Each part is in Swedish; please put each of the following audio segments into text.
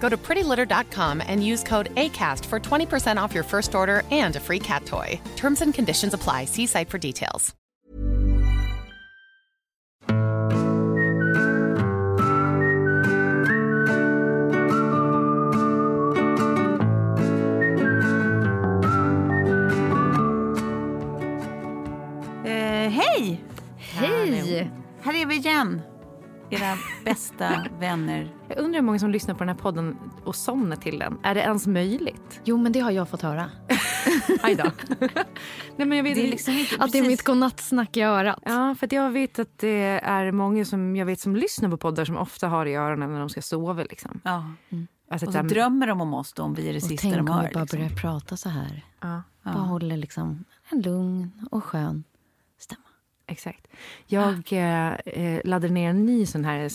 Go to prettylitter.com and use code ACAST for 20% off your first order and a free cat toy. Terms and conditions apply. See site for details. Eh, hej! Hej! Här är vi igen. Era bästa vänner. Jag undrar hur många som lyssnar på den här podden och somnar till den. Är det ens möjligt? Jo, men det har jag fått höra. Aj då. Nej, men jag vet Det är liksom inte Att det är mitt godnattsnack i örat. Ja, för att jag vet att det är många som jag vet som lyssnar på poddar som ofta har det i öronen när de ska sova. Liksom. Ja. Alltså, Och så att- drömmer de om oss då, om vi är det Och sista tänk de om hör. vi bara liksom. börjar prata så här. ja, Bara håller liksom en lugn och skön. Exakt. Jag eh, eh, laddade ner en ny sån här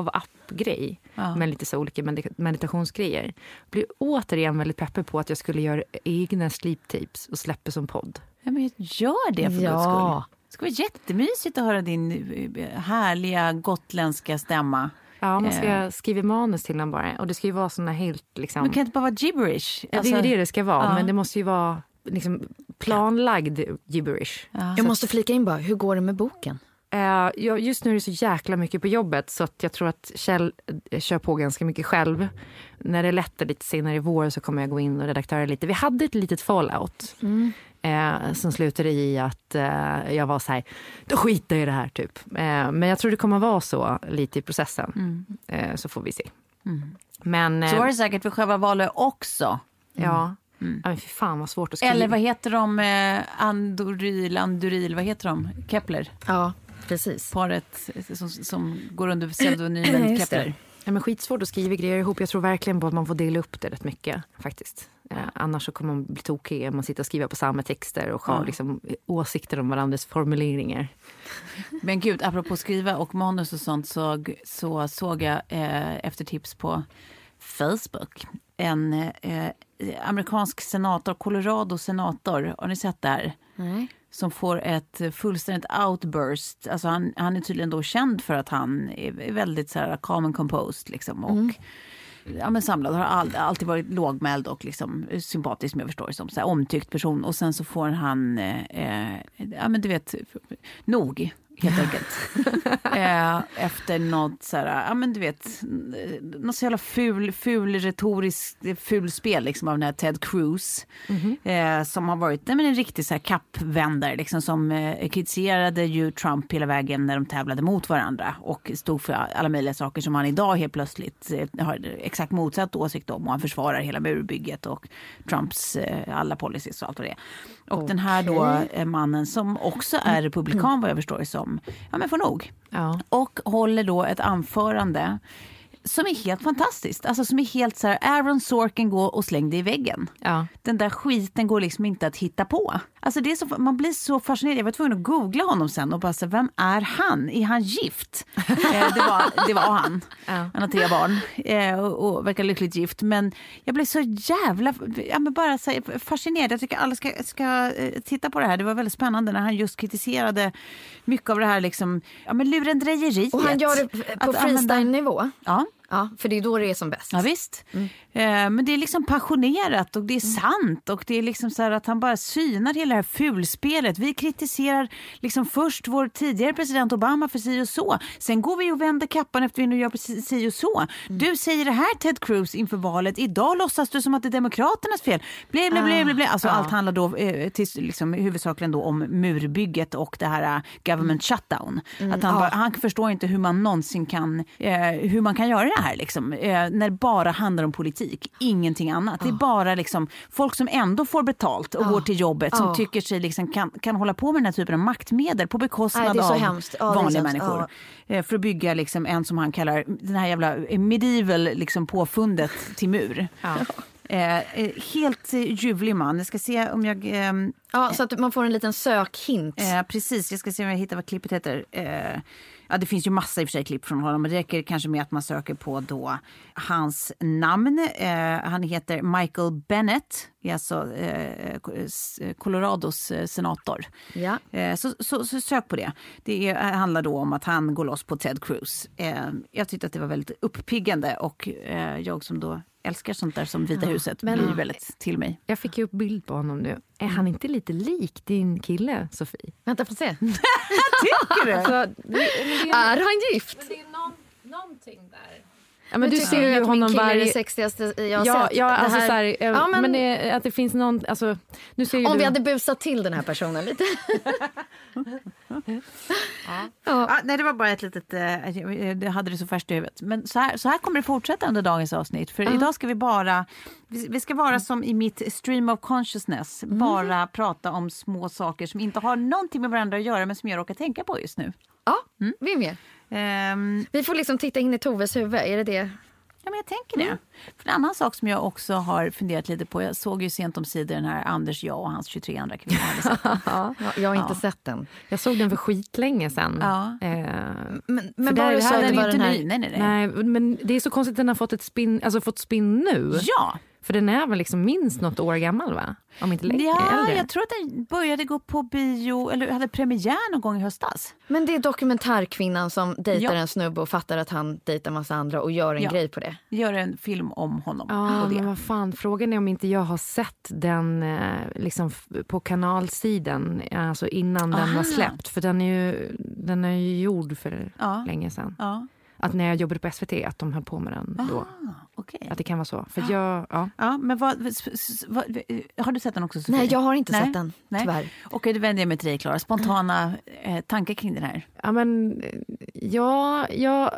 sovapp-grej Ja. med lite så olika medita- meditationsgrejer. Blev återigen väldigt peppig på att jag skulle göra egna sleep tapes och släppa som podd. Ja, men gör det för Ja. guds skull. Det ska vara jättemysigt att höra din eh, härliga gotländska stämma. Ja, man ska Eh. skriva manus till den bara. Och det ska ju vara såna helt liksom... Men kan inte bara vara gibberish? Ja, det är Alltså- ju det det ska vara, ja. men det måste ju vara liksom planlagd gibberish. Jag måste flika in bara, hur går det med boken? Eh, ja, just nu är det så jäkla mycket på jobbet så att jag tror att Kjell eh, kör på ganska mycket själv. När det lättar lite senare i vår så kommer jag gå in och redaktöra lite. Vi hade ett litet fallout eh, som slutade i att eh, jag var så här, då skiter jag i det här typ. Eh, men jag tror det kommer vara så lite i processen. Eh, så får vi se. Men, eh, Så var det säkert för själva valet också. ja. Ja, men fy fan vad svårt att skriva. Eller vad heter de? Eh, Andoril, Andoril, vad heter de? Kepler? Ja, precis. Paret som, som går under pseudonymen. Kepler. Ja, men skitsvårt att skriva grejer ihop. Jag tror verkligen på att man får dela upp det rätt mycket. faktiskt. Eh, annars så kommer man bli tokig om man sitter och skriver på samma texter och har Ja. liksom, åsikter om varandras formuleringar. Men gud, apropå skriva och manus och sånt så, så såg jag eh, efter tips på Facebook en eh, amerikansk senator, Colorado senator, har ni sett det här? Nej. Som får ett fullständigt outburst. Alltså han, han är tydligen då känd för att han är väldigt så här calm and composed liksom. Och, ja, men samlad, har all, alltid varit lågmäld och liksom sympatisk som jag förstår som. Så här, omtyckt person. Och sen så får han, eh, eh, ja men du vet, nog helt enkelt. eh, efter något så här, ja men du vet, något så jävla ful, ful retoriskt fulspel liksom av den här Ted Cruz. Eh, som har varit nej, men en riktig så här kappvändare liksom som eh, kritiserade ju Trump hela vägen när de tävlade mot varandra och stod för alla möjliga saker som han idag helt plötsligt eh, har exakt motsatt åsikt om och han försvarar hela murbygget och Trumps eh, alla policies och allt vad det är. Och den här då eh, mannen som också är republikan vad jag förstår det som, ja men får nog. Ja. Och håller då ett anförande som är helt fantastiskt. Alltså som är helt så här, Aaron Sorkin går och släng dig i väggen. Ja. Den där skiten går liksom inte att hitta på. Alltså det är så, man blir så fascinerad. Jag var tvungen att googla honom sen och bara så, vem är han? Är han gift? eh, det, var, det var han. Ja. Han har tre barn eh, och, och verkar lyckligt gift. Men jag blev så jävla ja, men bara så här, fascinerad. Jag tycker alla ska, ska eh, titta på det här. Det var väldigt spännande när han just kritiserade mycket av det här liksom, ja, men lurendrejeriet. Och han gör det på freestyle-nivå. Ja. Ja, för det är då det är som bäst. Ja, visst. Eh, men det är liksom passionerat och det är sant och det är liksom så här att han bara synar hela det här fulspelet. Vi kritiserar liksom först vår tidigare president Obama för si och så. Sen går vi och vänder kappan efter vi nu gör si och så. Du säger det här Ted Cruz inför valet. Idag låtsas du som att det är Demokraternas fel. Blä, blä, blä, blä, blä. Alltså, Allt handlar då eh, till, liksom, huvudsakligen då om murbygget och det här eh, government shutdown. Att han, bara, han förstår inte hur man någonsin kan, eh, hur man kan göra det här liksom, eh, när det bara handlar om politik, ingenting annat. Det är bara liksom, folk som ändå får betalt och går till jobbet som Ja. tycker sig liksom kan, kan hålla på med den här typen av maktmedel på bekostnad av vanliga människor. Eh, för att bygga liksom en som han kallar den här jävla medieval liksom påfundet till mur. Eh, eh, helt eh, ljuvlig man. Jag ska se om jag... ehm, Ja, så att man får en liten sökhint. Eh, precis, jag ska se om jag hittar vad klippet heter. Ja, det finns ju massa i och för sig klipp från honom. Men det räcker kanske med att man söker på då hans namn. Eh, han heter Michael Bennett. Är alltså eh, s- Colorados eh, senator. Ja. Eh, så, så, så sök på det. Det är, handlar då om att han går loss på Ted Cruz. Eh, jag tyckte att det var väldigt uppiggande och eh, jag som då älskar sånt där som Vita huset men- blir väldigt till mig. Jag fick ju upp bild på honom nu. Är han inte lite lik din kille, Sofie? Vänta, får se. Tycker du? Alltså, det, men det, Är han gift? det är någon, någonting där. Ja, Men du tycker ser ju att min honom kille är varje... det sexigaste jag har Ja, sett. ja, Det alltså här- så här, Ja, men, men det, att det finns någon... Alltså, nu ser ju Om du... vi hade busat till den här personen lite. Ja, nej, det var bara ett litet... Eh, jag- hade det så färskt i huvudet. Men så här, så här kommer det fortsätta under dagens avsnitt. För idag ska vi bara... Vi, vi ska vara som i mitt stream of consciousness. Bara prata om små saker som inte har någonting med varandra att göra men som jag råkar tänka på just nu. Ja, vi är med. Ehm, Vi får liksom titta in i Toves huvud. Är det det? Ja, men jag tänker det. För en annan sak som jag också har funderat lite på. Jag såg ju sent om sidor den här Anders, jag och hans 23 andra kvinnor. Ja, jag har inte sett den. Jag såg den för skitlänge sen. Ja. Eh, Men, men där- det så här det den var är ju den inte här... ny. Nej, nej, nej. nej, men det är så konstigt att den har fått, ett spin, alltså fått spin nu. Ja, För den är väl liksom minst något år gammal, va? Om inte längre. ja äldre. jag tror att den började gå på bio, eller hade premiär någon gång i höstas. Men det är dokumentärkvinnan som dejtar Ja. en snubbe och fattar att han dejtar massa andra och gör en Ja. grej på det. Gör en film om honom. Ja, och det. men vad fan. Frågan är om inte jag har sett den eh, liksom på kanalsidan, alltså innan den Aha. var släppt. För den är ju, den är ju gjord för Ja. länge sedan. Ja, Att när jag jobbade på SVT, att de höll på med den då. ah, okej. Att det kan vara så. För jag, ja. Ja, men vad, vad, har du sett den också Sofie? Nej, jag har inte Nej. sett den, Nej. tyvärr. Okej, då vänder jag mig till dig Klara. Spontana eh, tankar kring den här. Ja, men eh, ja, ja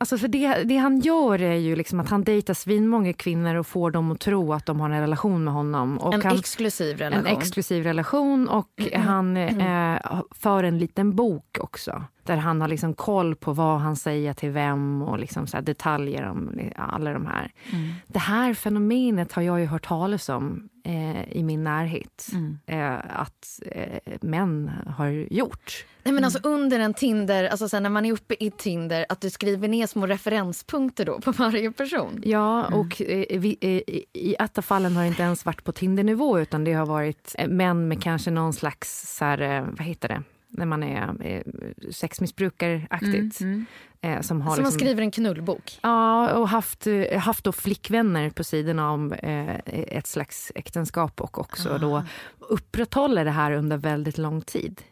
alltså för det, det han gör är ju liksom att han dejtar svinmånga kvinnor och får dem att tro att de har en relation med honom. Och En han, exklusiv relation. en exklusiv relation och han eh, för en liten bok också. Där han har liksom koll på vad han säger till vem och liksom så detaljer om alla de här. Det här fenomenet har jag ju hört talas om eh, i min närhet. Eh, att eh, män har gjort. Nej, men alltså under en Tinder, alltså sen när man är uppe i Tinder, att du skriver ner små referenspunkter då på varje person. Ja, och eh, vi, eh, i- ett av fallen har det inte ens varit på Tinder-nivå utan det har varit eh, män med kanske någon slags, så här, vad heter det, när man är eh, sexmissbrukare-aktigt. Eh, som har Som man liksom, skriver en knullbok. Ja, och haft, eh, haft då flickvänner på sidorna om ett slags äktenskap och också då upprätthåller det här under väldigt lång tid.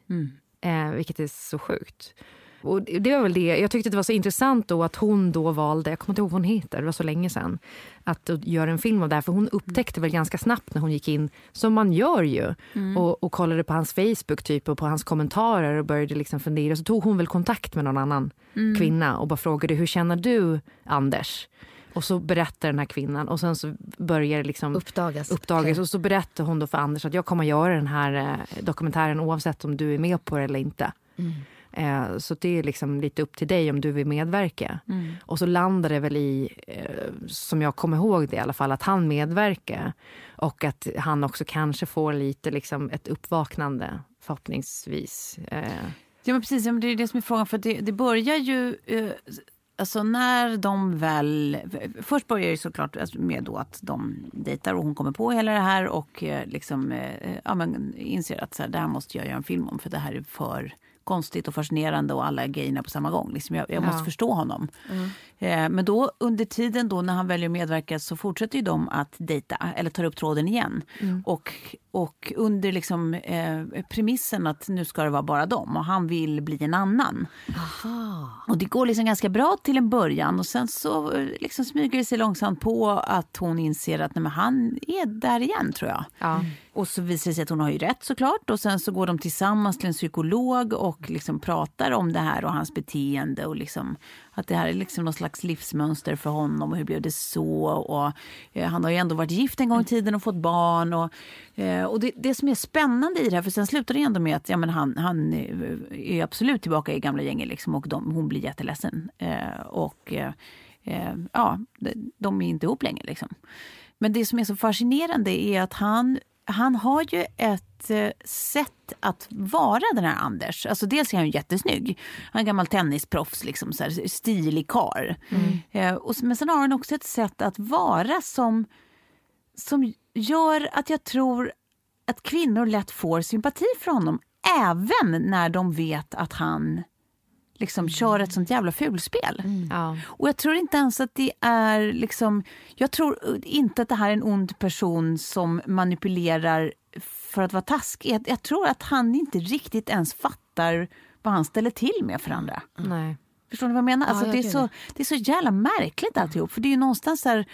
Eh, vilket är så sjukt. Och det var väl det. Jag tyckte det var så intressant då att hon då valde, jag kommer inte ihåg vad hon heter, det var så länge sedan, att göra en film av det här. För hon upptäckte väl ganska snabbt när hon gick in, som man gör ju, och, och kollade på hans Facebook typ och på hans kommentarer och började liksom fundera. Så tog hon väl kontakt med någon annan kvinna och bara frågade hur känner du Anders? Och så berättar den här kvinnan och sen så börjar det liksom Uppdagas. uppdagas. Och så berättar hon då för Anders att jag kommer göra den här eh, dokumentären oavsett om du är med på det eller inte. Eh, så det är liksom lite upp till dig om du vill medverka. Mm. Och så landar det väl i, eh, som jag kommer ihåg det i alla fall, att han medverkar. Och att han också kanske får lite liksom ett uppvaknande, förhoppningsvis. Eh, Ja, men precis. Det är det som är frågan. För det, det börjar ju... Eh, alltså när de väl... Först börjar det såklart med då att de dejtar och hon kommer på hela det här och eh, liksom, eh, ja, men inser att så här, det här måste jag göra en film om för det här är för konstigt och fascinerande och alla grejerna på samma gång. Liksom jag, jag måste Ja. förstå honom. Eh, men då under tiden då när han väljer att medverka så fortsätter ju de att dejta eller tar upp tråden igen. Och, och under liksom, eh, premissen att nu ska det vara bara dem och han vill bli en annan. Och det går liksom ganska bra till en början och sen så eh, liksom smyger det sig långsamt på att hon inser att nej, han är där igen tror jag. ja. Och så visar det sig att hon har ju rätt såklart. Och sen så går de tillsammans till en psykolog och liksom pratar om det här och hans beteende. Och liksom, att det här är liksom någon slags livsmönster för honom och hur blev det så? Och, eh, han har ju ändå varit gift en gång i tiden och fått barn. Och, eh, och det, det som är spännande i det här, för sen slutar det ändå med att ja, men han, han eh, är absolut tillbaka i gamla gänget liksom, och de, hon blir jätteledsen. Eh, och eh, eh ja, de är inte ihop längre liksom. Men det som är så fascinerande är att han, han har ju ett eh, sätt att vara den här Anders. Alltså dels är han ju jättesnygg. Han är en gammal tennisproffs, liksom, så här, stilig karl. Eh, och, s- men sen har han också ett sätt att vara som, som gör att jag tror att kvinnor lätt får sympati för honom. Även när de vet att han liksom kör ett sånt jävla fulspel. Ja. Och jag tror inte ens att det är liksom... Jag tror inte att det här är en ond person som manipulerar för att vara taskig. Jag, jag tror att han inte riktigt ens fattar vad han ställer till med för andra. Nej. Förstår ni vad jag menar? Alltså, jag det, är så, det är så jävla märkligt alltihop. För det är ju någonstans här,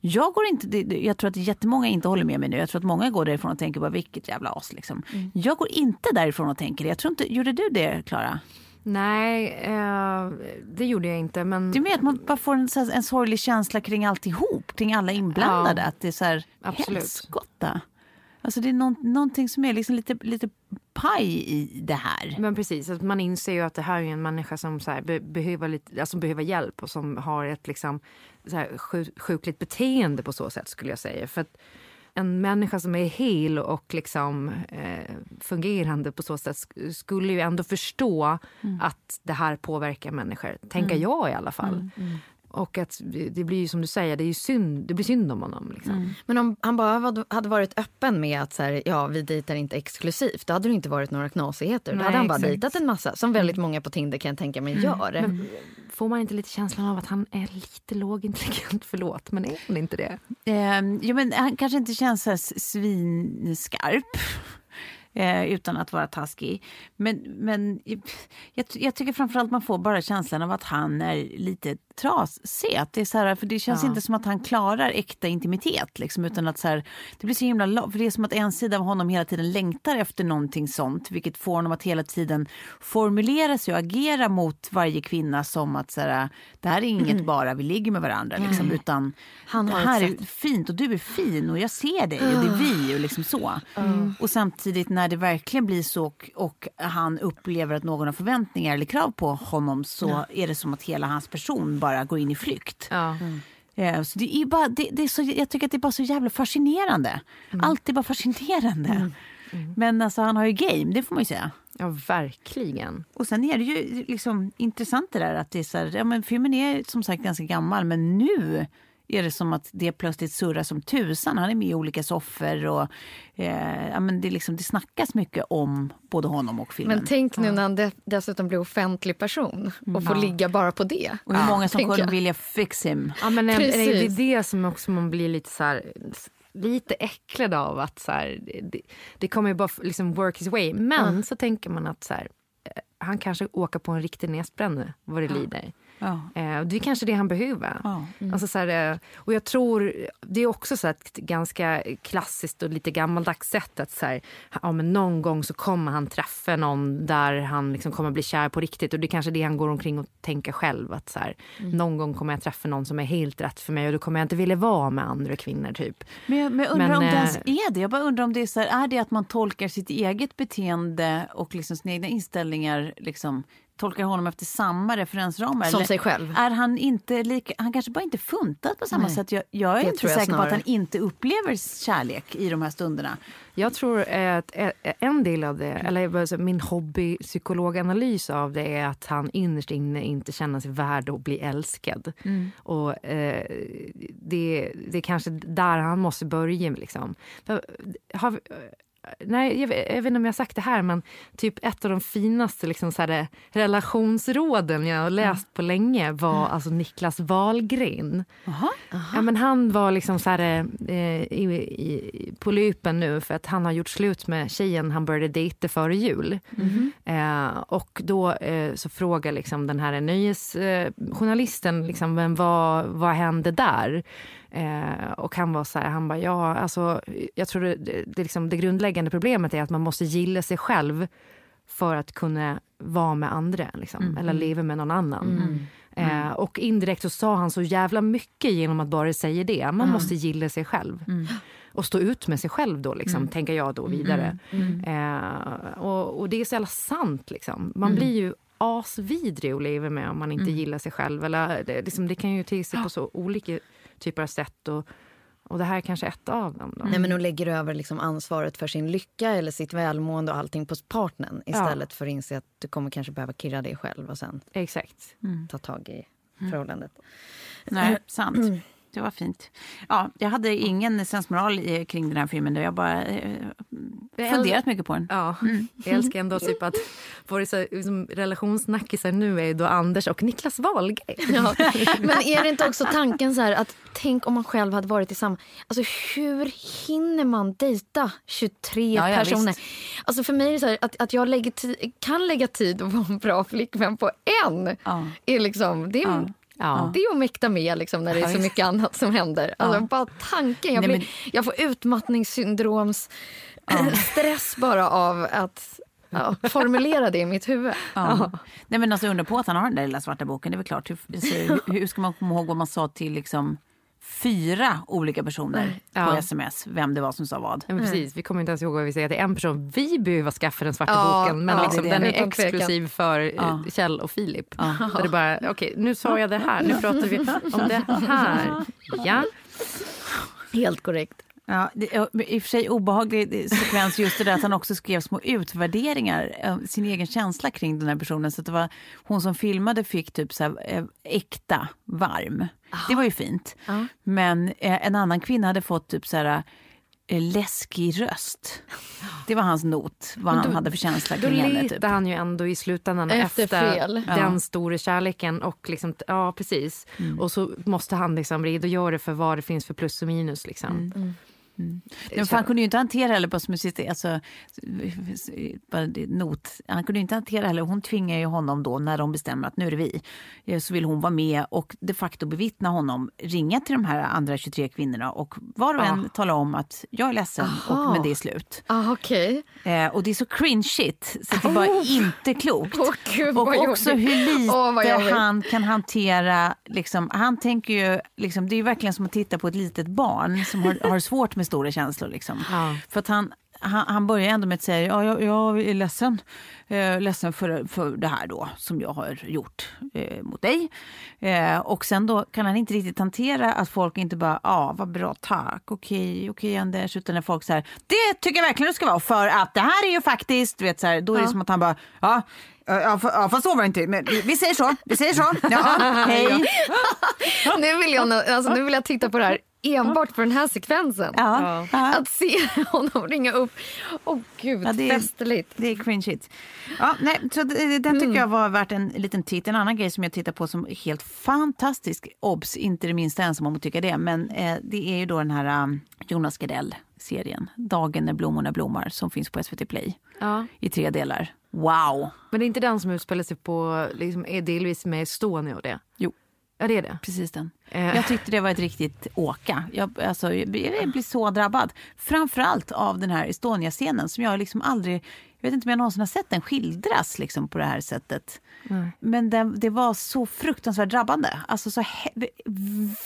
jag, går inte, jag tror att jättemånga inte håller med mig nu. Jag tror att många går därifrån och tänker bara vilket jävla as. Liksom. Jag går inte därifrån och tänker det. Jag tror inte, gjorde du det Klara? Nej, eh, det gjorde jag inte. Men är mer att man bara får en, här, en sorglig känsla kring alltihop, kring alla inblandade. Ja, att det är så här, absolut. helskotta. Alltså det är någon, någonting som är liksom lite, lite paj i det här. Men precis, att man inser ju att det här är en människa som så här, be, behöver, lite, alltså behöver hjälp och som har ett liksom, så här, sjuk, sjukligt beteende på så sätt skulle jag säga. För att en människa som är hel och liksom, eh, fungerande på så sätt sk- skulle ju ändå förstå att det här påverkar människor. Tänker jag i alla fall. Och att det blir ju som du säger, det, är ju synd, det blir synd om honom. Liksom. Men om han bara hade varit öppen med att så här, ja, vi dejtar inte exklusivt, då hade det inte varit några knasigheter. Då Nej, hade han bara exakt. dejtat en massa, som väldigt många på Tinder kan jag tänka mig gör. Men får man inte lite känslan av att han är lite lågintelligent? Förlåt, men är han inte det? Eh, jo, men han kanske inte känns så svinskarp. Eh, utan att vara taskig. Men, men jag, jag tycker framförallt man får bara känslan av att han är lite trasig. Att Det, är så här, för det känns Ja. inte som att han klarar äkta intimitet. Liksom, utan att så här, det blir så himla för Det är som att en sida av honom hela tiden längtar efter någonting sånt. Vilket får honom att hela tiden formulera sig och agera mot varje kvinna som att så här, det här är inget bara vi ligger med varandra. Liksom, utan Han det här är fint och du är fin och jag ser dig och det är vi och liksom så. Och samtidigt när det verkligen blir så och, och han upplever att någon har förväntningar eller krav på honom så är det som att hela hans person bara går in i flykt. Ja. Eh, Så det är bara, det, det är så, jag tycker att det är bara så jävla fascinerande. Allt är bara fascinerande. Men alltså han har ju game, det får man ju säga. ja, verkligen. Och sen är det ju liksom intressant det där att det är så här, ja men filmen är som sagt ganska gammal men nu är det som att det plötsligt surrar som tusan. Han är med i olika soffor och eh, ja, men det, är liksom, det snackas mycket om både honom och filmen. Men tänk nu när han de- dessutom blir offentlig person och får ligga bara på det. och hur många som kommer vilja fix him. Ja, men är, är det Precis. är det som också man blir lite så här, lite äcklad av att så här, det, det kommer ju bara liksom work his way. Men så tänker man att så här, eh, han kanske åker på en riktig näsbränna vad det lider. Ja. Eh, det är kanske det han behöver. Ja. Alltså så här, eh, och jag tror, det är också så ett ganska klassiskt och lite gammaldags sätt att så här, ja, men någon gång så kommer han träffa någon där han liksom kommer bli kär på riktigt. Och det är kanske det han går omkring och tänker själv. Att så här, Någon gång kommer jag träffa någon som är helt rätt för mig och då kommer jag inte vilja vara med andra kvinnor. typ. Men jag, men jag undrar Men, om det eh, ens är det. Jag bara undrar om det är så här, är det att man tolkar sitt eget beteende och liksom sina egna inställningar liksom tolkar honom efter samma referensramar? Som eller sig själv. Är han inte lika, han kanske bara inte funtat på samma Nej. sätt. Jag, jag är Det inte jag säker på att snarare. han inte upplever kärlek i de här stunderna. Jag tror att eh, en del av det, eller min hobbypsykologanalys av det är att han innerst inne inte känner sig värd att bli älskad. Och eh, det, det är kanske där han måste börja. Liksom. För, har, nej, jag, vet- jag vet inte om jag har sagt det här, men typ ett av de finaste liksom, så här, relationsråden jag har läst på länge var alltså Niklas Wahlgren. Ja, men han var liksom så här, eh, i, i, på lypen nu för att han har gjort slut med tjejen han började dejta före jul. Eh, och då eh, så frågar liksom den här nöjesjournalisten journalisten liksom, men vad, vad hände där? Eh, och han var så här, han bara, ja alltså jag tror det, det, det, liksom, det grundläggande problemet är att man måste gilla sig själv för att kunna vara med andra, liksom, eller leva med någon annan. Eh, och indirekt så sa han så jävla mycket genom att bara säga det. Man måste gilla sig själv. Och stå ut med sig själv då, liksom, tänker jag då vidare. Eh, och, och det är så jävla sant. Liksom. Man blir ju asvidrig att leva med om man inte gillar sig själv. Eller, det, liksom, det kan ju te sig på så olika typer av sätt. Och, och det här är kanske ett av dem. Då. Nej, men hon lägger över liksom ansvaret för sin lycka eller sitt välmående och allting på partnern istället för att inse att du kommer kanske behöva kirra dig själv och sen Exakt. ta tag i förhållandet. Nej, sant. Det var fint. Ja, jag hade ingen sensmoral kring den här filmen. Där jag bara eh, funderat mycket på den. Ja, jag älskar ändå typ att våra så, liksom, relationssnackisar nu är då Anders och Niklas Wahlgren. Ja. Men är det inte också tanken så här att tänk om man själv hade varit i samma... Alltså hur hinner man dejta 23 Ja, ja, personer? visst. Alltså för mig är det så här att, att jag lägger kan lägga tid och vara en bra flickvän på en. Ja. Är liksom, det, är, Ja. Ja. det är att mäkta med liksom, när det är så mycket annat som händer. Alltså, Ja. Bara tanken. Jag, Nej, blir, men- jag får utmattningssyndroms stress bara av att ja, formulera det i mitt huvud. Ja. Nej, men alltså, undra på att han har den där lilla svarta boken. Det är väl klart. Hur, alltså, hur, hur ska man komma ihåg vad man sa till liksom, fyra olika personer på Ja. sms? Vem det var som sa vad. Ja, men precis, vi kommer inte ens ihåg vad vi säger till en person. Vi behöver skaffa den svarta Ja, boken men ja, liksom, det är den det. är Utan tvekan. exklusiv för eh, Ja. Kjell och Filip. Där det bara, okej nu sa jag det här, nu pratar vi om det här. Ja, Helt korrekt. Ja, det i och för sig obehaglig sekvens just det där att han också skrev små utvärderingar, sin egen känsla kring den här personen. Så att det var hon som filmade fick typ så här, eh, äkta varm. Det var ju fint. Ja. Men eh, en annan kvinna hade fått typ så här eh, läskig röst. Det var hans not, vad han hade för känsla då kring henne. litar Typ. han ju ändå i slutändan Efter efter, fel. den Ja. stora kärleken. Och liksom, ja, precis. Och så måste han liksom redogöra för vad det finns för plus och minus. Liksom. Men för han kunde ju inte hantera heller, bara som sist- alltså, not, han kunde inte hantera heller, hon tvingar ju honom då när de bestämmer att nu är det vi, eh, så vill hon vara med och de facto bevittna honom, ringa till de här andra 23 kvinnorna och var och en tala om att jag är ledsen Aha. och men det är slut. Ah, Okej. Eh, och det är så cringeigt så det bara inte klokt. Åh, gud, och också jobbigt. hur lite jobbigt. han kan hantera, liksom, han tänker ju, liksom, det är ju verkligen som att titta på ett litet barn som har, har svårt med stora känslor. Liksom. Ja. För att han, han, han börjar ändå med att säga, ja, jag, jag är ledsen, eh, ledsen för, för det här då som jag har gjort eh, mot dig. Eh, och sen då kan han inte riktigt hantera att folk inte bara, ja vad bra, tack, okej, okej Anders, utan när folk säger, det tycker jag verkligen det ska vara för att det här är ju faktiskt, du vet så här, då är det som att han bara, ja, fa- ja, fast så var det inte. Men vi säger så. Vi säger så. Ja, hej. Nu, vill jag, alltså, nu vill jag titta på det här enbart för den här sekvensen. Ja, ja. Att se honom ringa upp. Åh gud, Ja, det är- festligt. Det är cringeigt. Ja, nej, så det- den tycker jag var värt en liten titt. En annan grej som jag tittar på som är helt fantastisk, obs, inte det minsta ensam om att tycka det, men eh, det är ju då den här um, Jonas Gardell-serien, Dagen när blommorna blommar, som finns på SVT Play Ja. i tre delar. Wow! Men det är inte den som utspelar sig på, liksom, är delvis med Estonia och det? Jo. Ja, det är det. Precis den. Eh. Jag tyckte det var ett riktigt åka. Jag, alltså, jag, blir- jag blir så drabbad. Framförallt av den här Estonia-scenen som jag liksom aldrig... Jag vet inte om jag någonsin har sett den skildras liksom på det här sättet. Men det, det var så fruktansvärt drabbande. Alltså så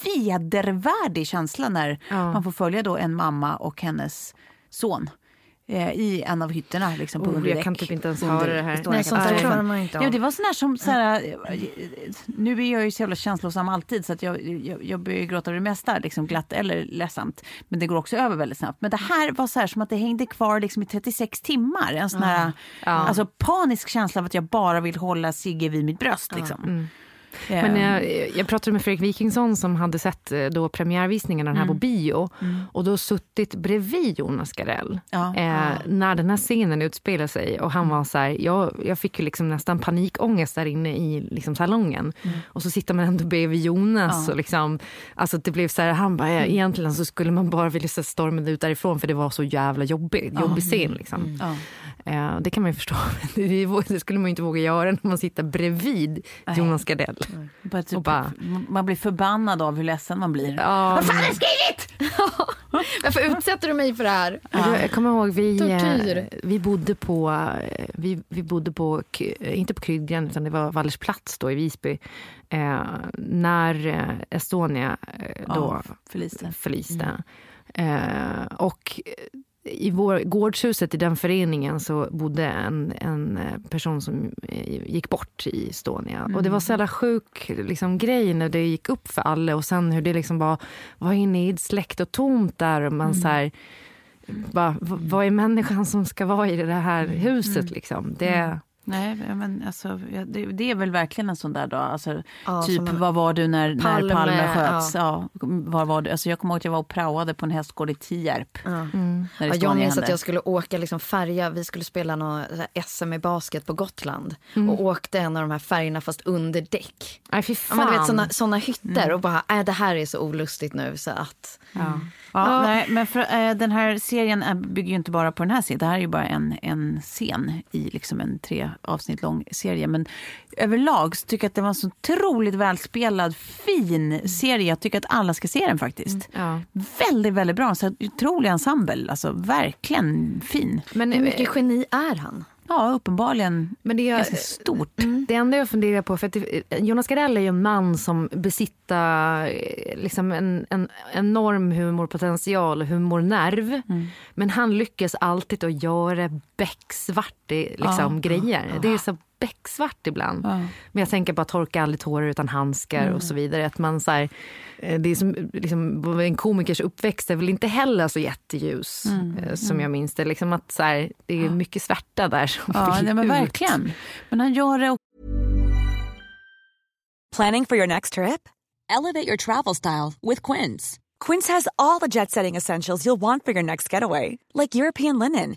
vedervärdig känsla när Ja. man får följa då en mamma och hennes son eh, i en av hytterna liksom, på Oh, underdäck. jag kan typ inte ens höra det här. Nej, sånt där klarar man inte av. Ja, det var sån här som, så här, eh, nu är jag ju så jävla känslosam alltid så att jag, jag, jag börjar gråta över det mesta, liksom glatt eller ledsamt. Men det går också över väldigt snabbt. Men det här var så här som att det hängde kvar liksom i 36 timmar. En sån här alltså, panisk känsla av att jag bara vill hålla Sigge vid mitt bröst. Liksom. Men Eh, jag, jag pratade med Fredrik Wikingsson som hade sett eh, då premiärvisningen av den här på bio. Och då suttit bredvid Jonas Gardell Ja. eh, när den här scenen utspelar sig. Och han var så här, jag, jag fick ju liksom nästan panikångest där inne i liksom salongen. Och så sitter man ändå bredvid Jonas och liksom, alltså det blev så här, han bara, ja, egentligen så skulle man bara vilja se stormen ut därifrån för det var så jävla jobbigt, jobbig scen liksom. ja. Eh, det kan man ju förstå, det, skulle man ju inte våga göra när man sitter bredvid Jonas Gardell. Bara typ, bara- Man blir förbannad av hur ledsen man blir. Ja, Vad fan har du skrivit? Varför utsätter du mig för det här? Du, Jag kommer ihåg, vi, Tortyr. eh, vi bodde på, eh, vi, vi bodde på, eh, inte på Kryddgren, utan det var Vallersplats då i Visby. Eh, när Estonia då Ja, förliste. förliste. Eh, och i vår, gårdshuset i den föreningen så bodde en, en eh, person som eh, gick bort i Estonia. Och det var så jävla sjuk liksom, grej när det gick upp för alla. Och sen hur det liksom var, var inne i släkt och tomt där och man så här, bara, vad är människan som ska vara i det här huset liksom? Det, Nej, men alltså, ja, det, det är väl verkligen en sån där dag. Alltså, Ja, typ, var var du när Palme, när Palme, sköts? Ja. var var du? Alltså, jag kommer ihåg att jag var och praoade på en hästgård i Tierp. Ja. När Ja, jag minns att jag skulle åka liksom färja, vi skulle spela här SM i basket på Gotland och åkte en av de här färgerna fast under däck. fy Ja, fan. men du vet såna, såna hytter och bara, äh, det här är så olustigt nu så att. Ja. Ja, Nej, men för, eh, den här serien är- bygger ju inte bara på den här serien. Det här är ju bara en, en scen i liksom en tre avsnitt lång serie. Men överlag så tycker jag att det var en så otroligt välspelad, fin serie. Jag tycker att alla ska se den faktiskt. Ja. Väldigt, väldigt bra. Så otrolig ensemble. Alltså verkligen fin. Men, Hur eh, mycket geni är han? Ja, uppenbarligen men det är, ganska stort. Det enda jag funderar på, för att Jonas Gardell är ju en man som besitter eh, liksom en, en enorm humorpotential humornerv. Men han lyckas alltid att göra becksvart liksom, grejer. Det är så becksvart ibland. Men jag tänker bara torka aldrig tårar utan handskar och så vidare. Att man så här, eh, det är som, liksom, en komikers uppväxt är väl inte heller så jätteljus eh, som jag minns det. Liksom att så här, det är mycket svärta där som Ja, nej, men verkligen. Men han gör det Planning for your next trip? Elevate your travel style with Quince. Quince has all the jet setting essentials you'll want for your next getaway, like European linen,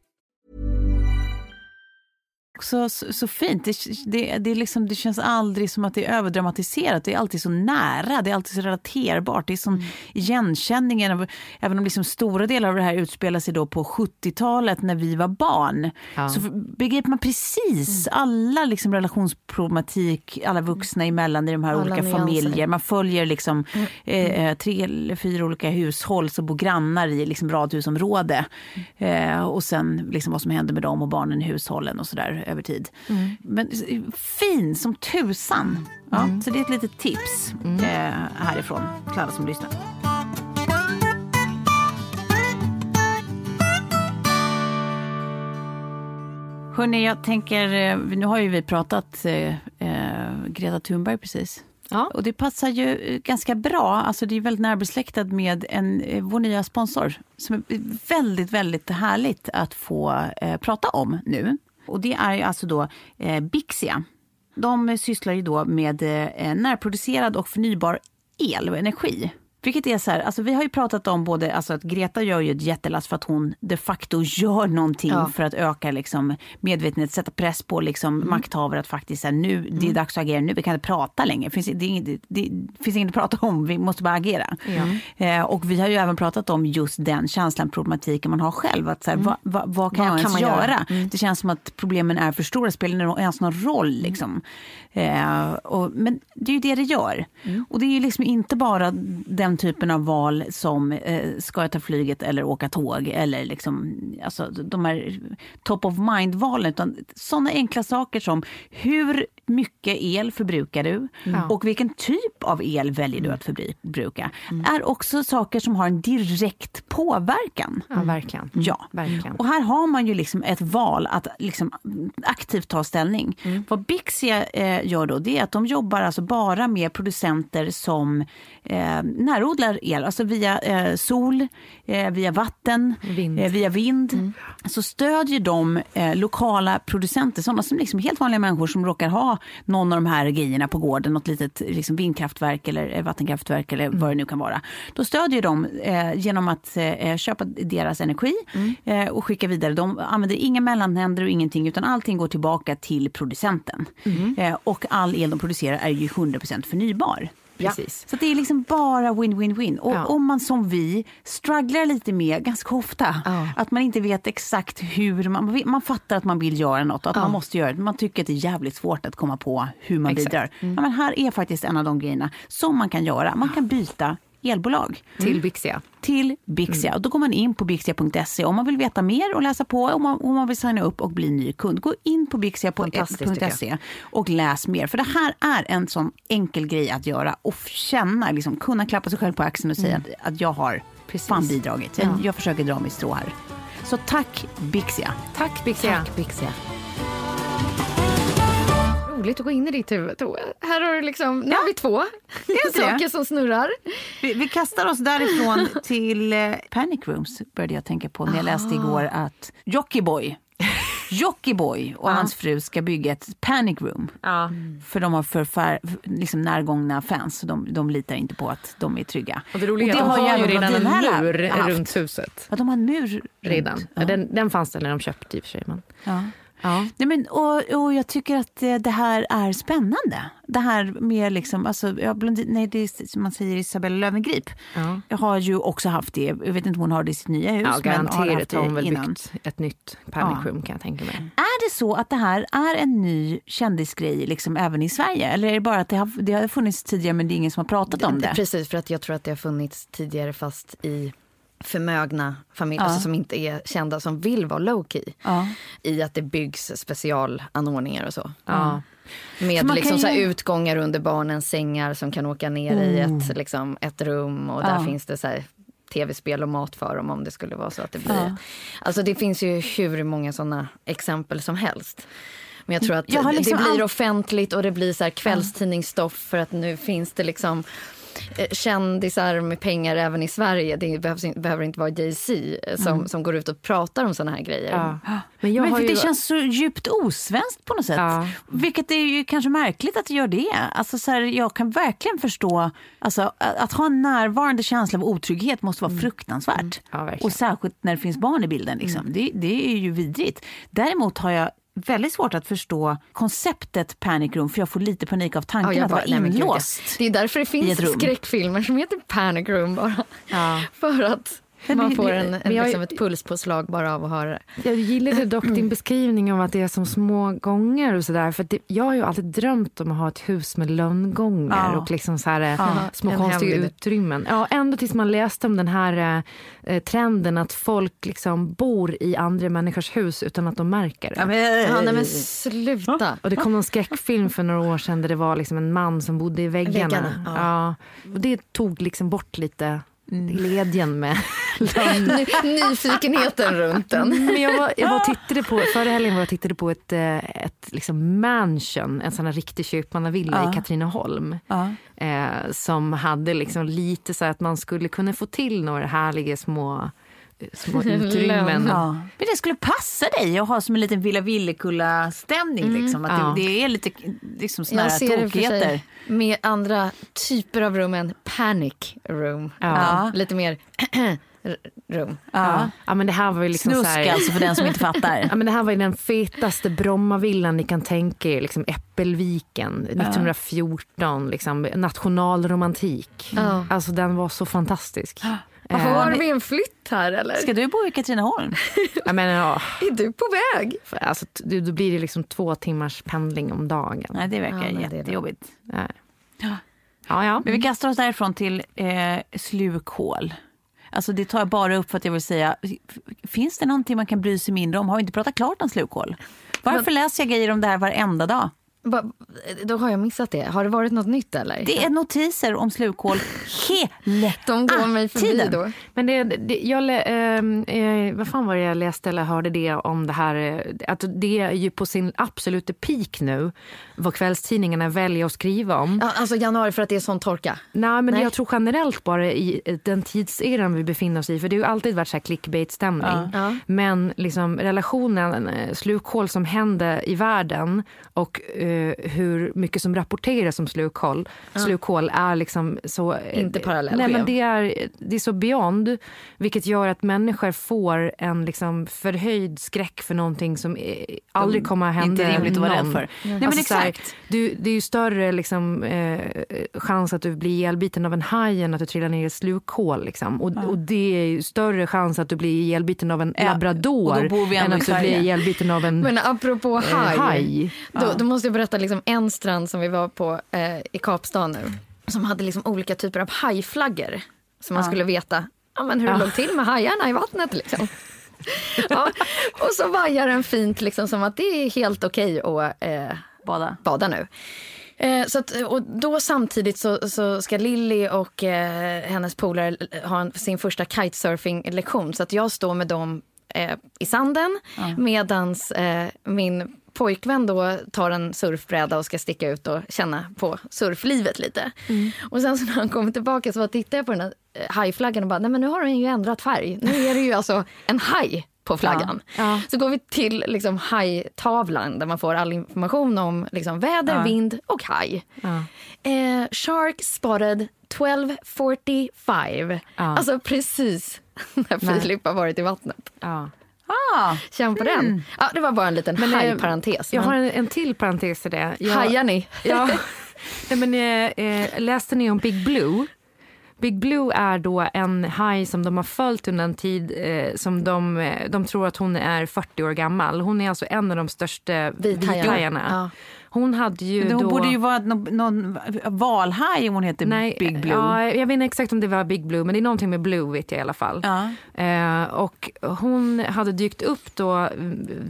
Också så, så fint. Det, det, det, liksom, det känns aldrig som att det är överdramatiserat. Det är alltid så nära, det är alltid så relaterbart. Det är som igenkänningen. Av, även om liksom stora delar av det här utspelar sig då på 70-talet när vi var barn. Ja. Så begriper man precis alla liksom relationsproblematik, alla vuxna emellan i de här Alla olika nyanser. familjer. Man följer liksom eh, tre eller fyra olika hushåll som bor grannar i liksom radhusområde. Eh, och sen liksom vad som händer med dem och barnen i hushållen och sådär. Över tid. Men eh, fin som tusan. Ja, Så det är ett litet tips eh, härifrån till alla som lyssnar. Hörni, jag tänker, eh, nu har ju vi pratat eh, eh, Greta Thunberg precis. Ja. Och det passar ju ganska bra, alltså det är väldigt närbesläktat med en, vår nya sponsor som är väldigt, väldigt härligt att få eh, prata om nu. Och det är ju alltså då eh, Bixia. De sysslar ju då med eh, närproducerad och förnybar el och energi. Vilket är så här, alltså vi har ju pratat om både, alltså att Greta gör ju ett jättelass för att hon de facto gör någonting Ja. för att öka liksom medvetenhet, sätta press på liksom makthavare att faktiskt säga nu, det är dags att agera nu, vi kan inte prata längre. Det finns, det inget, det, finns inget att prata om, vi måste bara agera. Eh, och vi har ju även pratat om just den känslan, problematiken man har själv. Att så här, vad, vad, vad kan Vad jag kan ens man göra? göra? Det känns som att problemen är för stora, spelar det ens någon roll? Liksom. Eh, och, men det är ju det det gör. Och det är ju liksom inte bara den typen av val som eh, ska jag ta flyget eller åka tåg eller liksom, alltså, de här top of mind-valen. Utan sådana enkla saker som hur mycket el förbrukar du och vilken typ av el väljer du att förbruka är också saker som har en direkt påverkan. Ja, verkligen. Ja, Verkligen. och här har man ju liksom ett val att liksom aktivt ta ställning. Mm. Vad Bixia eh, gör då, det är att de jobbar alltså bara med producenter som eh, närodlar el, alltså via eh, sol, eh, via vatten, Vind. Eh, via vind. Så stödjer de eh, lokala producenter, sådana som liksom helt vanliga människor som råkar ha någon av de här grejerna på gården, något litet liksom vindkraftverk eller eh, vattenkraftverk eller vad det nu kan vara. Då stödjer de eh, genom att eh, köpa deras energi eh, och skicka vidare. De använder inga mellanhänder och ingenting utan allting går tillbaka till producenten. Eh, och all el de producerar är ju 100% förnybar. Precis. Så det är liksom bara win-win-win. Och Ja. om man som vi strugglar lite med, ganska ofta, Ja. att man inte vet exakt hur man... Man fattar att man vill göra något att man måste göra det. Man tycker att det är jävligt svårt att komma på hur man Exakt. bidrar. Ja, men här är faktiskt en av de grejerna som man kan göra. Man kan byta elbolag Till Bixia. till Bixia. Och då går man in på bixia.se om man vill veta mer och läsa på om man, om man vill signa upp och bli ny kund. Gå in på bixia.se och läs mer. För det här är en sån enkel grej att göra och känna, liksom, kunna klappa sig själv på axeln och säga att, att jag har Precis. fan bidragit. Jag, jag försöker dra mitt strå här. Så tack Bixia. Tack Bixia. Tack Bixia. Roligt att gå in i ditt huvud. Här har du liksom, nu har vi två det. saker som snurrar. Vi, vi kastar oss därifrån till eh, Panic Rooms började jag tänka på när jag läste igår att Jockiboi Jockiboi och hans fru ska bygga ett panic room. Ja. För de har för liksom närgångna fans. Så de, de litar inte på att de är trygga. Och det roliga är Och att de har ju redan en mur haft. runt huset. Ja, de har en mur Redan. Ja. Den, den fanns där när de köpte i och för sig. Men... Ja. Nej, men, och, och jag tycker att det här är spännande. Det här med liksom, alltså, ja, nej, det är, som man säger Isabella Löwengrip. Ja. Jag har ju också haft det. Jag vet inte om hon har det i sitt nya hus. Ja, har garanterat har hon väl innan. byggt ett nytt panic Ja. kan jag tänka mig. Är det så att det här är en ny kändisgrej liksom även i Sverige? Eller är det bara att det har, det har funnits tidigare men det är ingen som har pratat om det? Precis, för att jag tror att det har funnits tidigare fast i förmögna familjer alltså som inte är kända, som vill vara low key. Ja. I att det byggs specialanordningar och så. Ja. För Med man liksom kan så ju- utgångar under barnens sängar som kan åka ner i ett, liksom, ett rum och där Ja. finns det så här tv-spel och mat för dem om det skulle vara så att det blir. Ja. Alltså det finns ju hur många såna exempel som helst. Men jag tror att Jag liksom det blir all- offentligt och det blir så här kvällstidningsstoff för att nu finns det liksom kändisar med pengar även i Sverige. Det behövs, behöver inte vara Jay-Z eh, som, som går ut och pratar om såna här grejer. Ja. Men jag men har för ju... det känns så djupt osvenskt på något sätt. Ja. Vilket är ju kanske märkligt att det gör det. Alltså så här, jag kan verkligen förstå, alltså, att, att ha en närvarande känsla av otrygghet måste vara fruktansvärt. Mm. Ja. Mm. och särskilt när det finns barn i bilden. Liksom. Det, det är ju vidrigt. Däremot har jag väldigt svårt att förstå konceptet panic room för jag får lite panik av tanken Ja, jag att bara, vara nej, inlåst. Det är därför det finns skräckfilmer som heter Panic Room bara. Ja. För att Man får en, en, jag- liksom ett pulspåslag bara av att höra det. Jag gillade dock din beskrivning av att det är som små gånger och sådär. För det, jag har ju alltid drömt om att ha ett hus med lönngångar Ja. och liksom så här, eh, små en konstiga hemlig- utrymmen. Ja, ända tills man läste om den här eh, trenden att folk liksom bor i andra människors hus utan att de märker det. Ja, men, Ja, nej men sluta. Och det kom någon skräckfilm för några år sedan där det var liksom en man som bodde i väggarna. Väggarna, ja. ja. Och det tog liksom bort lite glädjen med Ny, nyfikenheten runt den. Men jag var, jag var och tittade på, förra helgen var jag tittade på ett, eh, ett liksom mansion, en sån här riktig köpmannavilla Ja. i Katrineholm. Ja. Eh, som hade liksom lite så att man skulle kunna få till några härliga små, små utrymmen. Ja. Men det skulle passa dig att ha som en liten Villa Villekulla-stämning. Liksom. Att Ja. det, det är lite liksom, såna Jag ser det för tokigheter. sig med andra typer av rum än panic room. Ja. Lite mer rum. Ja. Ja, men det här var ju liksom Snusk så här, alltså för den som inte fattar. Ja, men det här var ju den fetaste Brommavillan ni kan tänka er. Liksom Äppelviken 1914. Liksom, nationalromantik. Ja. Alltså den var så fantastisk. Har vi en flytt här eller? Ska du bo i Katrineholm? Jag menar, ja, Är du på väg? alltså, då blir det liksom två timmars pendling om dagen. Nej, det verkar Ja, nej, det det. jättejobbigt. Nej. Ja, ja. Men vi kastar oss därifrån till eh, slukhål. Alltså det tar jag bara upp för att jag vill säga, finns det någonting man kan bry sig mindre om? Har vi inte pratat klart om slukhål? Varför läser jag grejer om det här varenda dag? Då har jag missat det. Har det varit något nytt eller? Det är notiser om slukhål hela De går mig förbi tiden. då. Men det, det, jag, ehm, eh, vad fan var det jag läste eller hörde det om det här, eh, att det är ju på sin absoluta peak nu, vad kvällstidningarna väljer att skriva om. Alltså januari för att det är sån torka. Nej, men Nej. jag tror generellt bara i den tidseran vi befinner oss i, för det har ju alltid varit så här clickbait-stämning. Ja. Men liksom relationen, eh, slukhål som hände i världen och eh, hur mycket som rapporteras om slukhål, slukhål är liksom så... eh, Inte parallell Nej, men det är, det är så beyond, vilket gör att människor får en liksom förhöjd skräck för någonting som eh, aldrig kommer att hända Inte rimligt att vara rädd för. Nej, men Alltså exakt. du, det är ju större liksom, eh, chans att du blir ihjälbiten av en haj än att du trillar ner i ett slukhål. Liksom. Och, och det är ju större chans att du blir ihjälbiten av en Ja, labrador än att du blir ihjälbiten av en Men apropå eh, haj. haj. Då, då måste jag berätta liksom en strand som vi var på eh, i Kapstaden nu. Som hade liksom olika typer av hajflaggor. Så man skulle veta ja, men hur det låg till med hajarna i vattnet. Liksom. ja, och så vajar den fint liksom som att det är helt okej att eh, Bada. bada nu. Eh, så att, och då samtidigt så, så ska Lilly och eh, hennes polare ha en, sin första kitesurfing-lektion. Så att jag står med dem eh, i sanden medans eh, min pojkvän då tar en surfbräda och ska sticka ut och känna på surflivet lite. Och sen så när han kommer tillbaka så bara tittar jag på den här eh, hajflaggan och bara, nej men nu har den ju ändrat färg. Nu är det ju alltså en haj på flaggan. Ja. Så går vi till liksom hajtavlan där man får all information om liksom väder, vind och haj. Ja. Eh, shark spotted 1245. Alltså precis när Filip har varit i vattnet. Ah, Känn på den. Ja, det var bara en liten Men, eh, hajparentes. Jag men- har en, en till parentes till det. Jag, Hajar ni? Ja. Nej, men, eh, eh, läste ni om Big Blue? Big Blue är då en haj som de har följt under en tid eh, som de, eh, de tror att hon är 40 år gammal. Hon är alltså en av de största vithajarna. Ja. Hon hade ju men hon då... borde ju vara någon, någon valhaj om hon heter Nej, Big Blue. Ja, jag vet inte exakt om det var Big Blue, men det är någonting med Blue vet jag i alla fall. Ja. Eh, och hon hade dykt upp då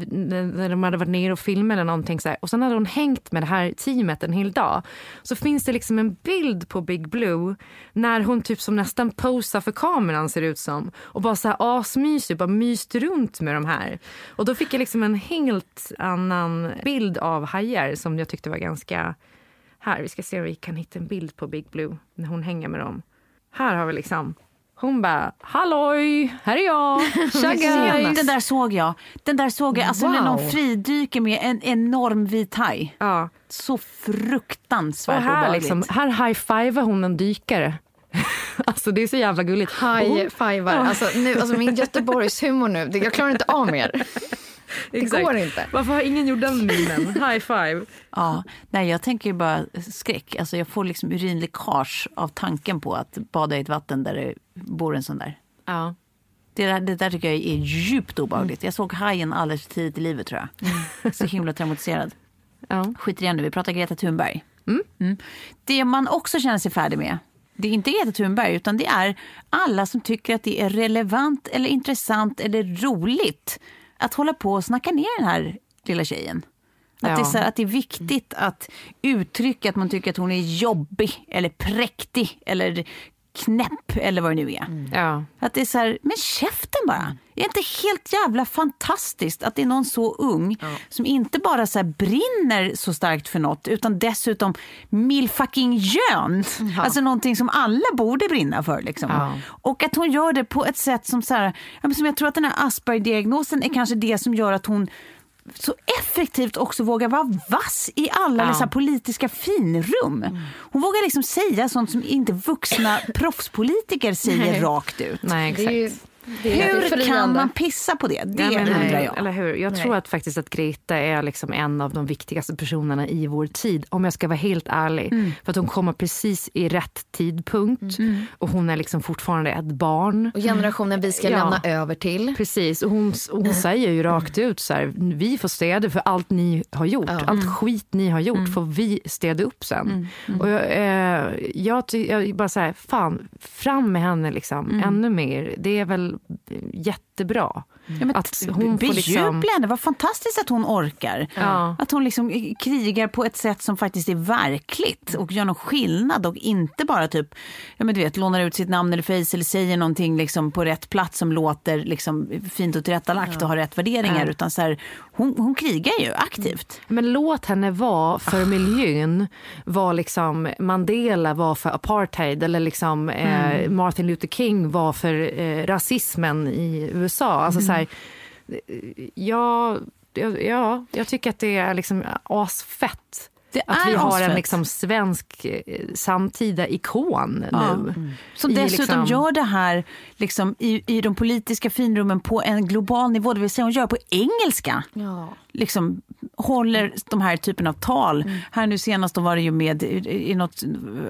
när de hade varit nere och filmat eller någonting så här. Och sen hade hon hängt med det här teamet en hel dag. Så finns det liksom en bild på Big Blue när hon typ som nästan posar för kameran ser ut som. Och bara så här asmysig, bara myst runt med de här. Och då fick jag liksom en helt annan bild av hajar som jag tyckte var ganska här, vi ska se om vi kan hitta en bild på Big Blue när hon hänger med dem. Här har vi liksom, hon bara halloj, här är jag, tja guys. Den där såg jag. Den där såg jag. Alltså när Wow. någon fridyker med en enorm vit haj. Ja. Så Och fruktansvärt här, obehagligt. liksom, här high-fivar hon en dykare. alltså det är så jävla gulligt. Och hon- Haj-fivar. Alltså, nu, alltså min Göteborgs humor nu, jag klarar inte av mer. Det Exakt. går inte. Varför har ingen gjort den minen? High five. Ja, nej, jag tänker ju bara skräck. Alltså, jag får liksom urinläckage av tanken på att bada i ett vatten där det bor en sån där. Ja. Det där, det där tycker jag är djupt obehagligt. Jag såg Hajen alldeles för tidigt i livet tror jag. Så himla traumatiserad. Ja. Skit i det nu, vi pratar Greta Thunberg. Mm. Det man också känner sig färdig med, det är inte Greta Thunberg utan det är alla som tycker att det är relevant eller intressant eller roligt att hålla på och snacka ner den här lilla tjejen. Att, Ja. det är så att det är viktigt att uttrycka att man tycker att hon är jobbig eller präktig eller knäpp eller vad det nu är. Ja. Att det är så här, men käften bara. Är det inte helt jävla fantastiskt att det är någon så ung som inte bara så här brinner så starkt för något utan dessutom mil fucking jön. Alltså någonting som alla borde brinna för. Liksom. Ja. Och att hon gör det på ett sätt som, så här, ja, som jag tror att den här Asperger-diagnosen är kanske det som gör att hon så effektivt också vågar vara vass i alla Ja. dessa politiska finrum. Hon vågar liksom säga sånt som inte vuxna proffspolitiker säger Nej. rakt ut. Nej, Det exakt. Hur kan man pissa på det? Det Ja, men, undrar nej, jag. Eller hur? Jag tror att faktiskt att Greta är liksom en av de viktigaste personerna i vår tid. Om jag ska vara helt ärlig. Mm. För att hon kommer precis i rätt tidpunkt. Och hon är liksom fortfarande ett barn. Och generationen vi ska Ja. lämna över till. Precis, och hon, och hon säger ju rakt ut så här, vi får städa för allt ni har gjort. Allt skit ni har gjort får vi städa upp sen. Och jag, eh, jag, jag bara så här, fan, fram med henne liksom, ännu mer. Det är väl jättebra. Ja, att hon får liksom... Henne, vad fantastiskt att hon orkar. Ja. Att hon liksom krigar på ett sätt som faktiskt är verkligt och gör någon skillnad och inte bara typ, ja men du vet, lånar ut sitt namn eller face eller säger någonting liksom på rätt plats som låter liksom fint och tillrättalagt och har rätt värderingar. Ja. Utan så här, hon, hon krigar ju aktivt. Men låt henne vara för miljön vad liksom Mandela var för apartheid eller liksom eh, Martin Luther King var för eh, rasismen i USA. Alltså så här, ja, ja, ja, jag tycker att det är liksom asfett. Det Att vi har en liksom svensk eh, samtida ikon Ja. nu. Som I dessutom liksom- gör det här liksom, i, i de politiska finrummen på en global nivå. Det vill säga hon gör det på engelska. Ja. Liksom håller de här typen av tal. Här nu senast var det ju med i, i något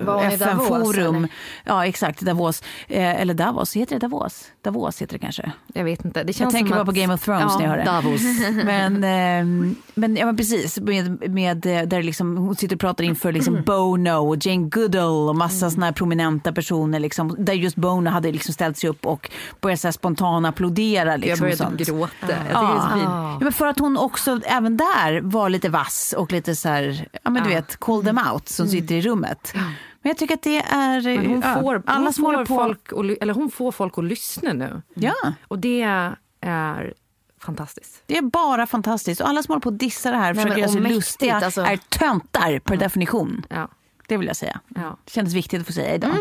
Davos, FN-forum. Ja exakt, Davos. Eh, eller Davos, heter det Davos? Davos heter det kanske. Jag vet inte. Det Jag känns tänker som bara att, på Game of Thrones ja, när jag hör det. Davos. Men, ehm, men, ja, men precis, med, med, eh, där liksom, hon sitter och pratar inför liksom Bono och Jane Goodall och massa såna här prominenta personer. Liksom, där just Bono hade liksom ställt sig upp och börjat så här spontan applådera. Liksom, Jag började gråta. Jag Ja. Ja, men för att hon också även där var lite vass och lite så här, ja men du Ja. vet, call them out som sitter i rummet. Men jag tycker att det är... Men hon ja, får, alla hon får, på... folk att, eller hon får folk att lyssna nu. Ja, Och det är fantastiskt. det är bara fantastiskt. Och alla som håller på att dissa det här, försöker göra sig lustiga, alltså. är töntar per definition. Ja. Det vill jag säga. Ja. Det kändes viktigt att få säga idag.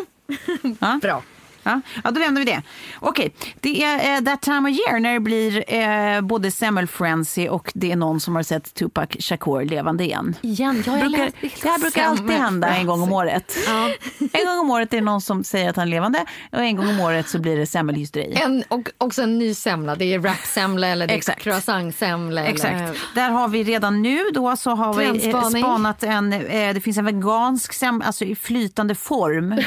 Ja. Bra. Ja, ja, då lämnar vi det. Okej, det är eh, that time of year när det blir eh, både semmelfrenzy och det är någon som har sett Tupac Shakur levande igen. Igen, ja, jag brukar, läste- det här brukar alltid hända en gång om året. Ja. En gång om året är det någon som säger att han är levande och en gång om året så blir det semmelhysteri. En, och också en ny semla. Det är wrapsemla eller det är Exakt. croissantsemla. eller-. Där har vi redan nu då så har vi eh, spanat en, eh, det finns en vegansk sem, alltså i flytande form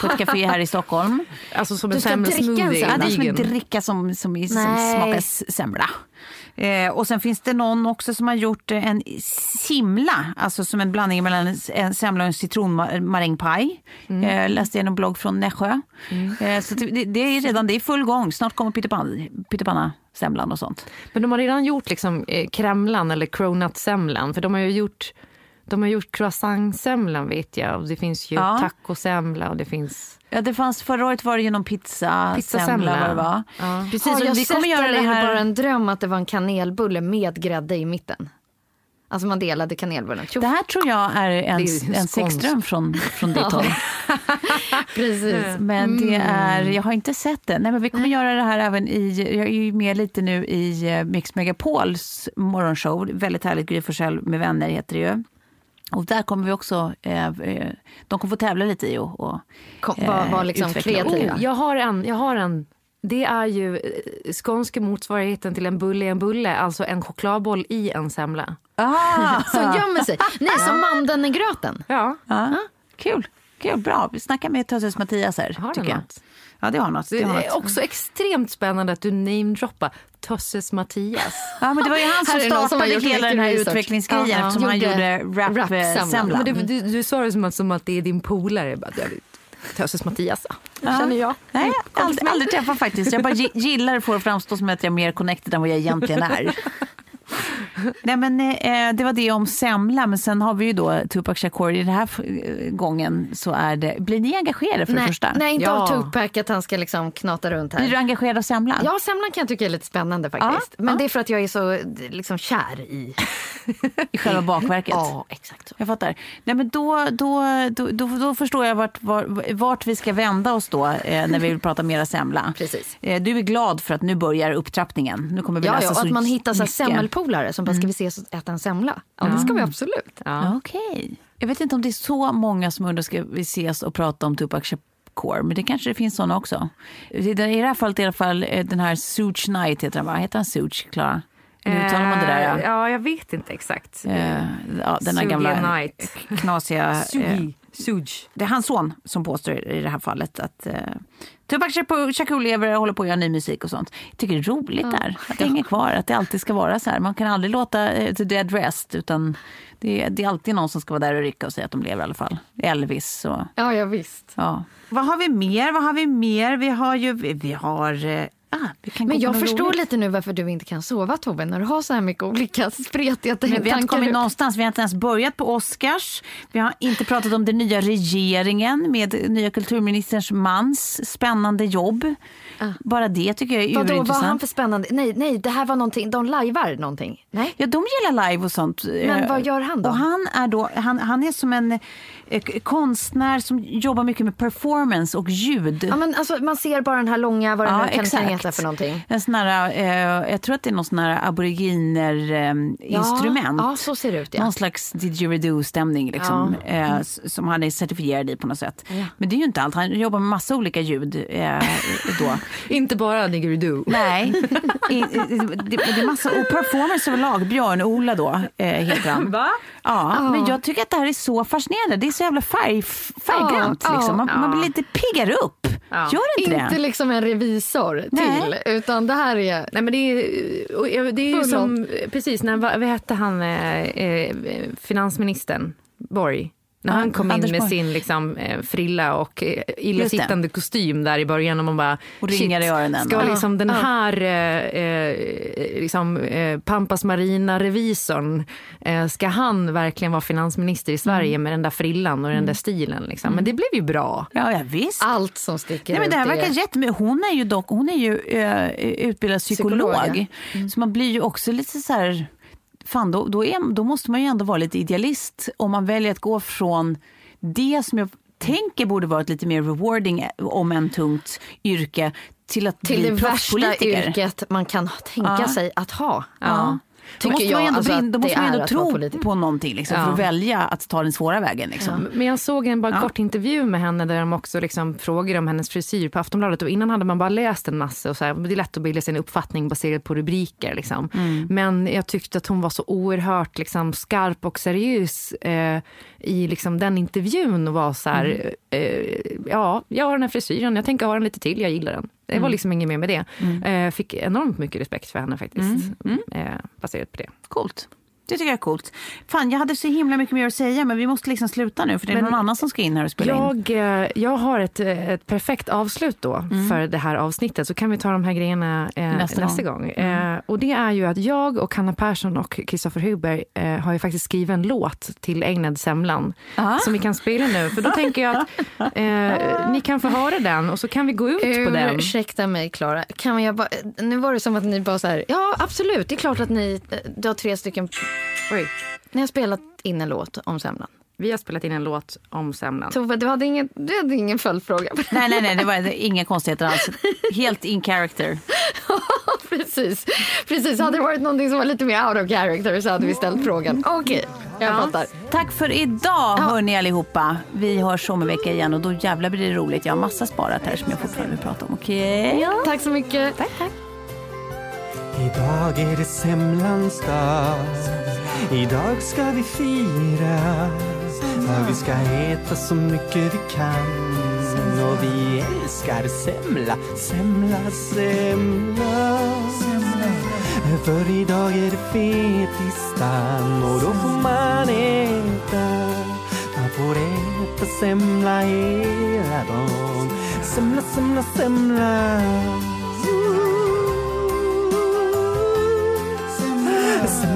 på ett café här i Stockholm. Alltså som en semla. Ja, det är som en dricka som, som, som smakar semla. Eh, och sen finns det någon också som har gjort en simla, alltså som en blandning mellan en, semla och en citronmarängpaj. Eh, läste jag en blogg från Nässjö. Eh, så det, det är redan det är full gång. Snart kommer pyttipanna, pyttipanna semlan och sånt. Men de har redan gjort liksom, eh, kremlan eller cronutsemlan. För de har ju gjort, de har gjort croissantsemlan vet jag. Och det finns ju Ja. tacosemla och det finns... Ja, det fanns, förra året var det ju någon pizza, Pizzasemla. det var. Ja. Precis, Har jag vi kommer göra det är det här. bara en dröm att det var en kanelbulle med grädde i mitten? Alltså man delade kanelbullen. Det här tror jag är en, är en sexdröm från, från ditt håll. Precis. Men det Mm. är, jag har inte sett det. Nej, men vi kommer göra det här även i, jag är ju med lite nu i eh, Mix Megapols morgonshow. Väldigt härligt, Gry Forssell med vänner heter det ju. Och där kommer vi också, eh, eh, de kommer få tävla lite i och, och Kom, var, var liksom utveckla. kreativa. Oh, jag har en. Jag har en. Det är ju eh, skånska motsvarigheten till en bulle i en bulle. Alltså en chokladboll i en semla. Ah, Som gömmer sig. Nej, som mandeln i gröten. Ja. ja, kul. Kul, bra. Vi snackar med Töses Mattias här. Har tycker den jag. något? Ja, det har något. Det Det har är något. också extremt spännande att du namedroppar Tösses Mattias. Ja, men det var ju han som är som startade gjort hela den här research. utvecklingsgrejen Ja, eftersom han Gjorde rap-semlan. rap-semlan. Men du, du, du sa det som att, som att det är din polare. Jag Tösses Mattias, ja. det känner jag. Nej, jag har aldrig, aldrig träffat faktiskt. Jag bara gi- gillar det för att framstå som att jag är mer connected än vad jag egentligen är. Nej, men, eh, det var det om semla, men sen har vi ju då Tupac Shakur. I den här eh, gången så är det... Blir ni engagerade för det Nej, första? nej, inte Ja. av Tupac att han ska liksom knata runt här. Blir du engagerad av semlan? Ja, semlan kan jag tycka är lite spännande faktiskt. Ja, Men ja. det är för att jag är så liksom kär i... I själva bakverket? Ja, exakt så. Jag fattar. Nej, men då, då, då, då, då förstår jag vart, vart, vart vi ska vända oss då eh, när vi vill prata mera semla. Precis. Eh, du är glad för att nu börjar upptrappningen. Nu kommer vi Ja, läsa ja, och så att man hittar så Mm. semmelpolare som bara, ska vi ses och äta en semla? Ja, det ska vi absolut. Ja. Okej. Jag vet inte om det är så många som undrar ska vi ses och prata om Tupac Shakur, men det kanske det finns såna också. I det här fallet i alla fall eh, den här Suge Knight heter han va? Heter han Suge, Klara? Nu uttalar man det där ja. Eh, Ja, jag vet inte exakt. Eh, ja, den här gamla Knight. knasiga... eh, Sugi. Suge. det är hans son som påstår i det här fallet att eh, Tupac Shakur- lever och håller på att göra ny musik och sånt. Jag tycker det är roligt där, att det hänger kvar, att det alltid ska vara så här. Man kan aldrig låta eh, the dead rest, utan det, är- det är alltid någon som ska vara där och rycka och säga att de lever i alla fall. Elvis och Ja, ja visst. ja. Vad har vi mer? Vad har vi mer? Vi har ju, vi, vi har... eh, Ah, Men jag förstår roligt. lite nu varför du inte kan sova Tobbe, när du har så här mycket olika spretiga Men vi har inte tankar. kommit någonstans. Vi har inte ens börjat på Oscars. Vi har inte pratat om den nya regeringen med nya kulturministerns mans spännande jobb. Bara det tycker jag är Vadå, vad har han för spännande? Nej, nej, det här var någonting, de lajvar någonting. Nej? Ja, de gillar live och sånt. Men vad gör han då? Och han, är då han, han är som en eh, konstnär som jobbar mycket med performance och ljud. Ja, men alltså, man ser bara den här långa, vad det nu kan, kan heta för någonting. En sån här, eh, jag tror att det är någon sån här aboriginer eh, instrument. Ja, så ser det ut, ja. Någon slags didgeridoo-stämning liksom, eh, s- som han är certifierad i på något sätt. Men det är ju inte allt. Han jobbar med massa olika ljud eh, då. Inte bara Niggeridoo. Nej, I, i, det, det är massa och performance överlag. Björn-Ola då eh, heter han. Va? Ja, men jag tycker att det här är så fascinerande. Det är så jävla färg, färggrant. Ja, liksom. man, ja. man blir lite piggare upp. Gör det inte, Inte det? liksom en revisor Nej. Till, utan det här är... Nej, men det är, det är ju som, precis, när, vad vad hette han, eh, eh, finansministern? Borg? När Ja, han kom Anders in med Borg. sin liksom, eh, frilla och eh, illasittande kostym där i början och man bara... Och ringar shit, i öronen. Ska Ja. liksom den Ja. här eh, eh, liksom, eh, Pampas Marina-revisorn, eh, ska han verkligen vara finansminister i Sverige Mm. med den där frillan och den där stilen? Liksom? Men det blev ju bra. Ja, ja visst. Allt som sticker Nej, men det här ut verkar är... Hon är ju, dock, hon är ju utbildad psykolog. Psykolog, Så man blir ju också lite så här... Fan, då, då, är, då måste man ju ändå vara lite idealist om man väljer att gå från det som jag tänker borde vara ett lite mer rewarding, om en tungt, yrke till att Till bli det värsta yrket man kan tänka Ja. sig att ha. Ja. Då måste man ju ändå, alltså brinna- måste man ändå tro på någonting liksom, för Ja. att välja att ta den svåra vägen. Liksom. Men jag såg en bara Ja. kort intervju med henne där de också liksom frågade om hennes frisyr på Aftonbladet. Och innan hade man bara läst en massa och så här, det är lätt att bilda sig en uppfattning baserat på rubriker. Liksom. Mm. Men jag tyckte att hon var så oerhört liksom, skarp och seriös eh, i liksom, den intervjun och var så här, Mm. eh, ja, jag har den här frisyren, jag tänker ha den lite till, jag gillar den. Det Mm. var liksom inget mer med det. Eh, fick enormt mycket respekt för henne faktiskt, Mm. Eh, baserat på det. Coolt. Det tycker jag är coolt. Fan, jag hade så himla mycket mer att säga men vi måste liksom sluta nu för det är Men någon annan som ska in här och spela in. Jag, eh, jag har ett, eh, ett perfekt avslut då för det här avsnittet, så kan vi ta de här grejerna eh, Nästa nästa, gång. gång. Eh, och det är ju att jag och Hanna Persson och Kristoffer Huber eh, har ju faktiskt skrivit en låt till Ägnad Semlan Ah. som vi kan spela nu. För då tänker jag att eh, ni kan få höra den och så kan vi gå ut på den. Ursäkta mig, Klara. Kan jag bara, nu var det som att ni bara så här, ja absolut, det är klart att ni, du har tre stycken, Oj, ni har spelat in en låt om semlan. vi har spelat in en låt om semlan. Tove, du hade ingen, du hade ingen följdfråga. Nej, nej, nej, det var inga konstigheter alls. Helt in character. precis, precis. Hade det varit någonting som var lite mer out of character så hade vi ställt frågan. Okej, jag fattar. Tack för idag hörni allihopa. Vi hörs om en vecka igen och då jävlar blir det roligt. Jag har massa sparat här som jag fortfarande vill prata om. Okej? Tack så mycket. Tack, tack. Idag är det semlans dag Idag ska vi fira För vi ska äta så mycket vi kan och vi älskar semla, semla, semla. För idag är det fetisdagen och då får man äta. Man får äta semla hela dagen. Semla, semla, semla.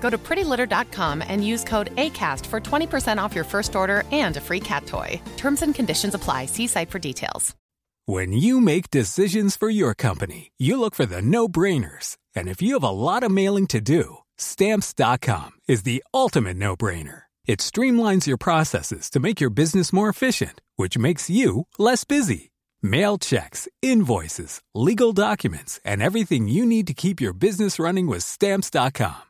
Go to prettylitter.com and use code ACAST for 20% off your first order and a free cat toy. Terms and conditions apply. See site for details. When you make decisions for your company, you look for the no brainers. And if you have a lot of mailing to do, stamps.com is the ultimate no brainer. It streamlines your processes to make your business more efficient, which makes you less busy. Mail checks, invoices, legal documents, and everything you need to keep your business running with stamps.com.